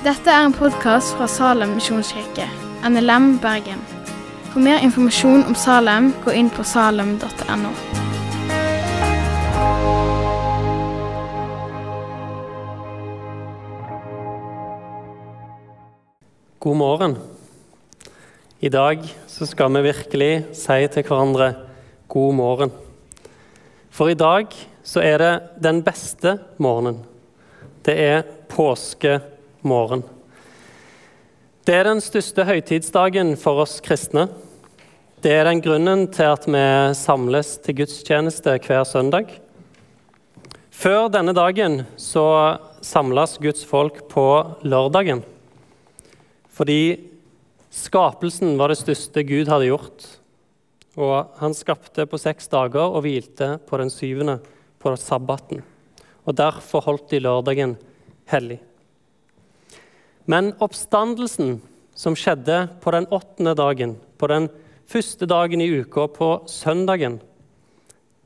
Dette er en podkast fra Salem misjonskirke, NLM Bergen. For mer informasjon om Salem, gå inn på salem.no. God morgen. I dag så skal vi virkelig si til hverandre god morgen. For i dag så er det den beste morgenen. Det er påskemorgen. Det er den største høytidsdagen for oss kristne. Det er den grunnen til at vi samles til gudstjeneste hver søndag. Før denne dagen så samles Guds folk på lørdagen. Fordi skapelsen var det største Gud hadde gjort. Og han skapte på seks dager og hvilte på den syvende, på sabbaten. Og derfor holdt de lørdagen hellig. Men oppstandelsen som skjedde på den åttende dagen, på den første dagen i uka, på søndagen,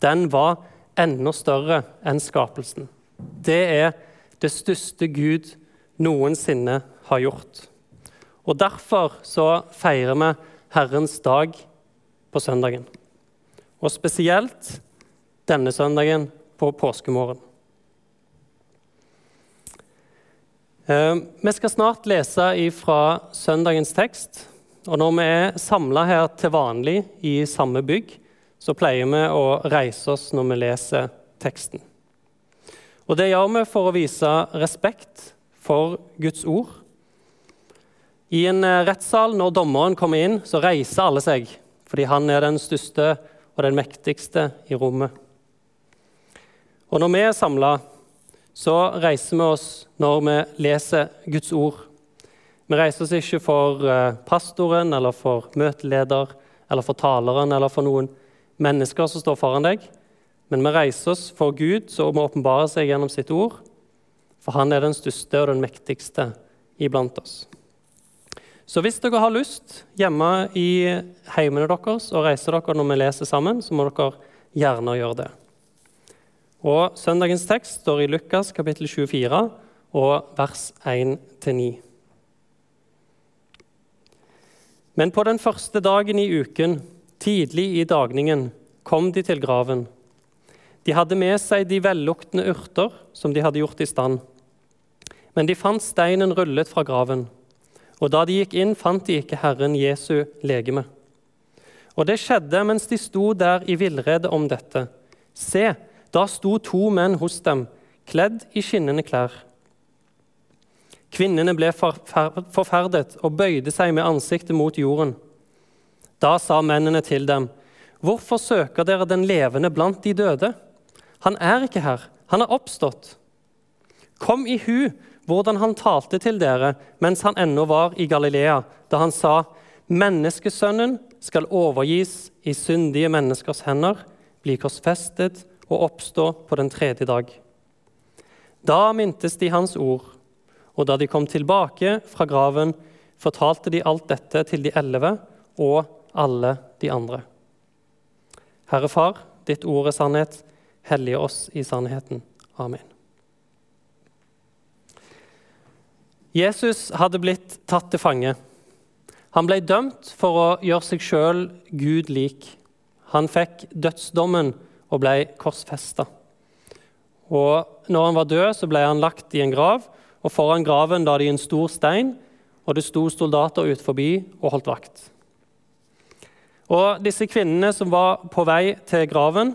den var enda større enn skapelsen. Det er det største Gud noensinne har gjort. Og Derfor så feirer vi Herrens dag på søndagen. Og spesielt denne søndagen på påskemorgen. Vi skal snart lese fra søndagens tekst. Og når vi er samla her til vanlig i samme bygg, så pleier vi å reise oss når vi leser teksten. Og det gjør vi for å vise respekt for Guds ord. I en eh, rettssal, når dommeren kommer inn, så reiser alle seg, fordi han er den største og den mektigste i rommet. Og når vi er samla, så reiser vi oss når vi leser Guds ord. Vi reiser oss ikke for eh, pastoren eller for møteleder eller for taleren eller for noen mennesker som står foran deg, men vi reiser oss for Gud, som åpenbarer seg gjennom sitt ord, for han er den største og den mektigste iblant oss. Så hvis dere har lyst hjemme i heimene deres og reiser dere når vi leser sammen, så må dere gjerne gjøre det. Og Søndagens tekst står i Lukas kapittel 24 og vers 1-9. Men på den første dagen i uken, tidlig i dagningen, kom de til graven. De hadde med seg de velluktende urter som de hadde gjort i stand. Men de fant steinen rullet fra graven. Og da de gikk inn, fant de ikke Herren Jesu legeme. Og det skjedde mens de sto der i villrede om dette. Se, da sto to menn hos dem, kledd i skinnende klær. Kvinnene ble forferdet og bøyde seg med ansiktet mot jorden. Da sa mennene til dem, 'Hvorfor søker dere den levende blant de døde?' 'Han er ikke her, han er oppstått.' Kom i hu hvordan han talte til dere mens han ennå var i Galilea, da han sa, 'Menneskesønnen skal overgis i syndige menneskers hender, bli korsfestet og oppstå på den tredje dag. Da mintes de hans ord, og da de kom tilbake fra graven, fortalte de alt dette til de elleve og alle de andre. Herre Far, ditt ord er sannhet. Hellige oss i sannheten. Amen. Jesus hadde blitt tatt til fange. Han ble dømt for å gjøre seg sjøl Gud lik. Han fikk dødsdommen og ble korsfesta. Og når han var død, så ble han lagt i en grav, og foran graven la de en stor stein, og det sto soldater ut forbi og holdt vakt. Og Disse kvinnene som var på vei til graven,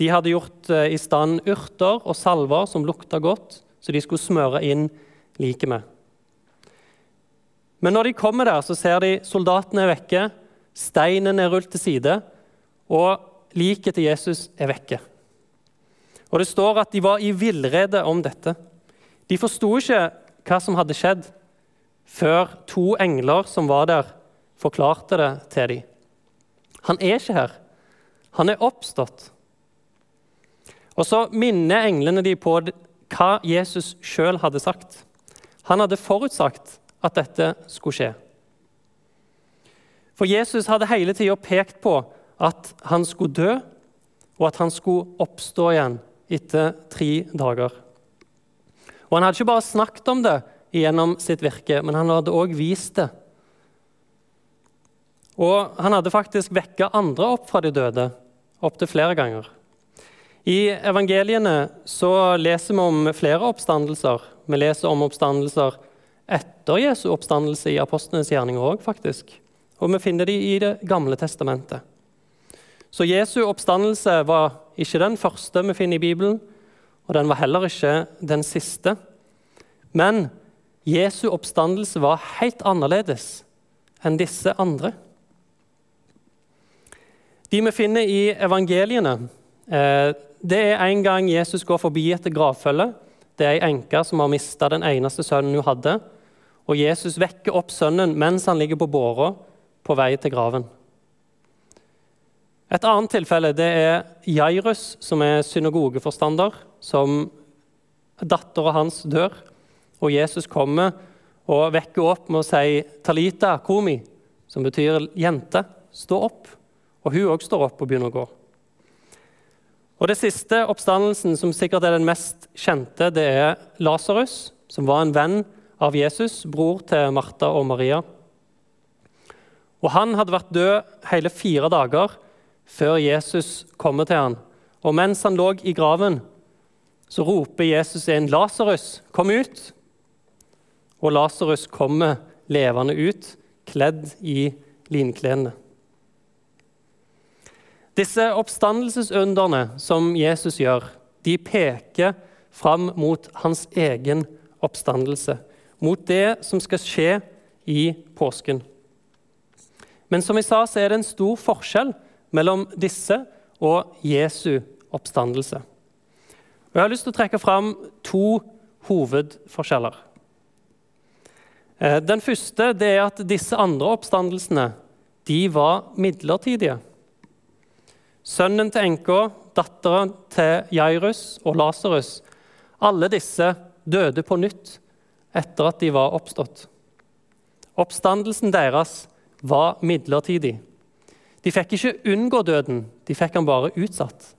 de hadde gjort eh, i stand urter og salver som lukta godt, så de skulle smøre inn liket med. Men når de kommer der, så ser de soldatene er vekke, steinen er rullet til side, og liket til Jesus er vekke. Og Det står at de var i villrede om dette. De forsto ikke hva som hadde skjedd, før to engler som var der, forklarte det til dem. Han er ikke her. Han er oppstått. Og så minner englene de på hva Jesus sjøl hadde sagt. Han hadde forutsagt at dette skulle skje. For Jesus hadde hele tida pekt på at han skulle dø, og at han skulle oppstå igjen etter tre dager. Og Han hadde ikke bare snakket om det gjennom sitt virke, men han hadde òg vist det. Og han hadde faktisk vekka andre opp fra de døde opptil flere ganger. I evangeliene så leser vi om flere oppstandelser. Vi leser om oppstandelser etter Jesu oppstandelse i apostlenes gjerninger òg, faktisk. Og vi finner de i Det gamle testamentet. Så Jesu oppstandelse var ikke den første vi finner i Bibelen, og den var heller ikke den siste. Men Jesu oppstandelse var helt annerledes enn disse andre. De vi finner i evangeliene, eh, det er en gang Jesus går forbi et gravfølge. Det er ei enke som har mista den eneste sønnen hun hadde. Og Jesus vekker opp sønnen mens han ligger på båra på vei til graven. Et annet tilfelle det er Jairus, som er synagogeforstander, som dattera hans dør. Og Jesus kommer og vekker opp med å si 'Talita komi', som betyr 'jente, stå opp'. Og hun òg står opp og begynner å gå. Og Det siste oppstandelsen, som sikkert er den mest kjente, det er Lasarus, som var en venn av Jesus, bror til Martha og Maria. Og Han hadde vært død hele fire dager før Jesus kommer til ham. Og mens han lå i graven, så roper Jesus inn 'Lasarus, kom ut!' Og Lasarus kommer levende ut, kledd i linklærne. Disse oppstandelsesunderne som Jesus gjør, de peker fram mot hans egen oppstandelse. Mot det som skal skje i påsken. Men som vi sa, så er det en stor forskjell mellom disse og Jesu oppstandelse. Og Jeg har lyst til å trekke fram to hovedforskjeller. Eh, den første er at disse andre oppstandelsene de var midlertidige. Sønnen til enka, datteren til Jairus og Lasarus. Alle disse døde på nytt etter at de var oppstått. Oppstandelsen deres var midlertidig. De fikk ikke unngå døden, de fikk han bare utsatt.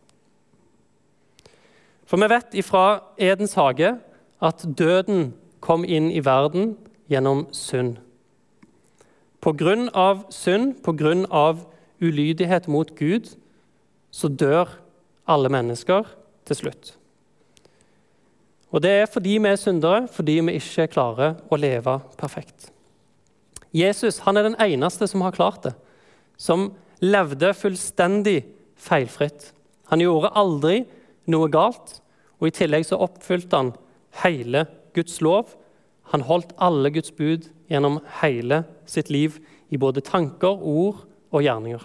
For vi vet ifra Edens hage at døden kom inn i verden gjennom synd. På grunn av synd, på grunn av ulydighet mot Gud, så dør alle mennesker til slutt. Og Det er fordi vi er syndere, fordi vi ikke klarer å leve perfekt. Jesus han er den eneste som har klart det, som levde fullstendig feilfritt. Han gjorde aldri noe galt, og i tillegg så oppfylte han hele Guds lov. Han holdt alle Guds bud gjennom hele sitt liv, i både tanker, ord og gjerninger.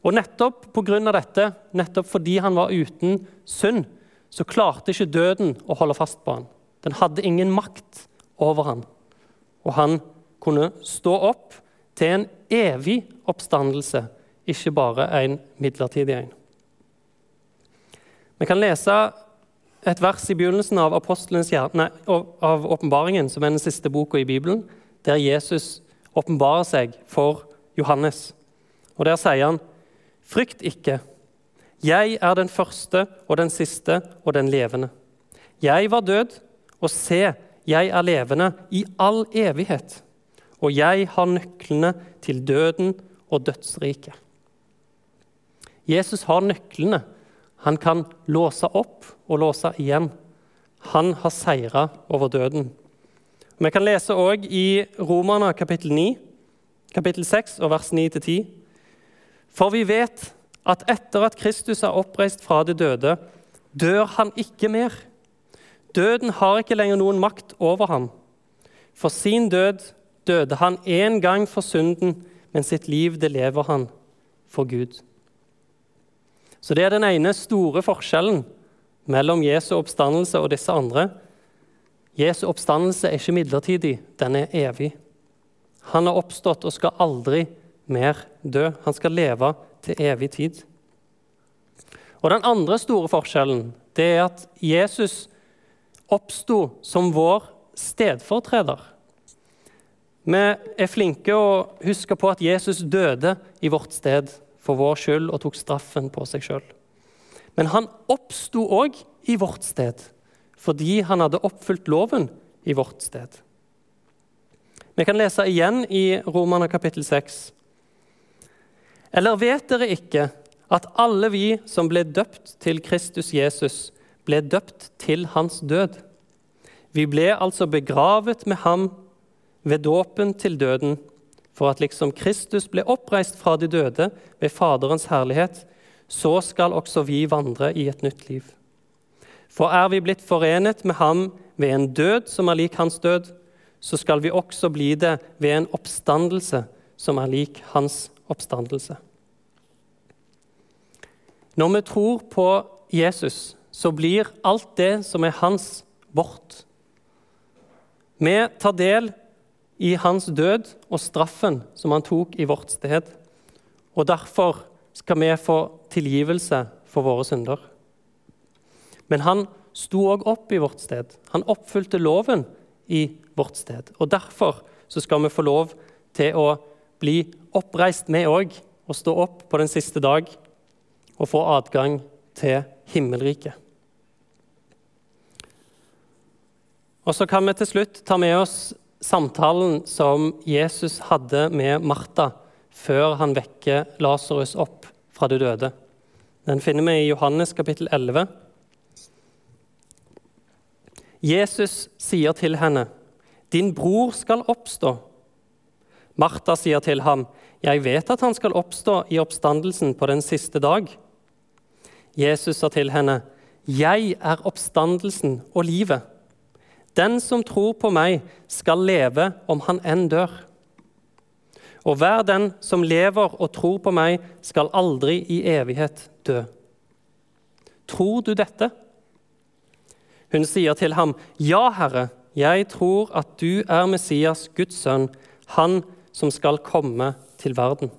Og nettopp pga. dette, nettopp fordi han var uten synd, så klarte ikke døden å holde fast på han. Den hadde ingen makt over han. Og han kunne stå opp til en evig oppstandelse, ikke bare en midlertidig en. Vi kan lese et vers i begynnelsen av, av åpenbaringen, som er den siste boka i Bibelen, der Jesus åpenbarer seg for Johannes. Og Der sier han Frykt ikke. Jeg er den første og den siste og den levende. Jeg var død, og se, jeg er levende i all evighet. Og jeg har nøklene til døden og dødsriket. Jesus har nøklene. Han kan låse opp og låse igjen. Han har seira over døden. Vi kan lese òg i Romerne kapittel 9, kapittel 6 og vers 9-10. For vi vet at etter at Kristus er oppreist fra de døde, dør han ikke mer. Døden har ikke lenger noen makt over ham. For sin død døde han én gang for synden, men sitt liv det lever han for Gud. Så det er den ene store forskjellen mellom Jesu oppstandelse og disse andre. Jesu oppstandelse er ikke midlertidig, den er evig. Han har oppstått og skal aldri mer dø. Han skal leve til evig tid. Og Den andre store forskjellen det er at Jesus oppsto som vår stedfortreder. Vi er flinke å huske på at Jesus døde i vårt sted for vår skyld og tok straffen på seg sjøl. Men han oppsto òg i vårt sted fordi han hadde oppfylt loven i vårt sted. Vi kan lese igjen i Romerne kapittel 6. Eller vet dere ikke at alle vi som ble døpt til Kristus Jesus, ble døpt til hans død? Vi ble altså begravet med ham ved dåpen til døden, for at liksom Kristus ble oppreist fra de døde ved Faderens herlighet, så skal også vi vandre i et nytt liv. For er vi blitt forenet med ham ved en død som er lik hans død, så skal vi også bli det ved en oppstandelse som er lik hans oppstandelse. Når vi tror på Jesus, så blir alt det som er hans, vårt. Vi tar del i hans død og straffen som han tok i vårt sted. Og derfor skal vi få tilgivelse for våre synder. Men han sto òg opp i vårt sted. Han oppfylte loven i vårt sted. Og Derfor skal vi få lov til å bli oppreist, vi òg, og stå opp på den siste dag og få adgang til himmelriket. Og så kan vi til slutt ta med oss samtalen som Jesus hadde med Martha før han vekker Lasarus opp fra de døde. Den finner vi i Johannes kapittel 11. Jesus sier til henne, 'Din bror skal oppstå.' Martha sier til ham, 'Jeg vet at han skal oppstå i oppstandelsen på den siste dag.' Jesus sa til henne, 'Jeg er oppstandelsen og livet.' Den som tror på meg, skal leve om han enn dør. Og hver den som lever og tror på meg, skal aldri i evighet dø. Tror du dette? Hun sier til ham, Ja, Herre, jeg tror at du er Messias, Guds sønn, han som skal komme til verden.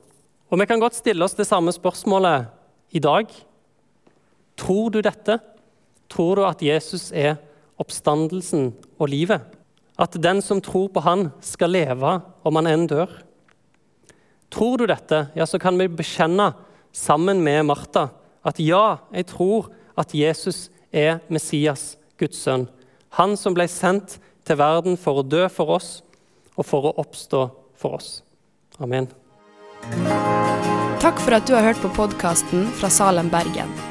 Og Vi kan godt stille oss det samme spørsmålet i dag. Tror du dette? Tror du at Jesus er oppstandelsen og livet. At den som tror på Han, skal leve om han enn dør. Tror du dette, ja, så kan vi bekjenne sammen med Martha at ja, jeg tror at Jesus er Messias, Guds sønn. Han som ble sendt til verden for å dø for oss og for å oppstå for oss. Amen. Takk for at du har hørt på podkasten fra Salem, Bergen.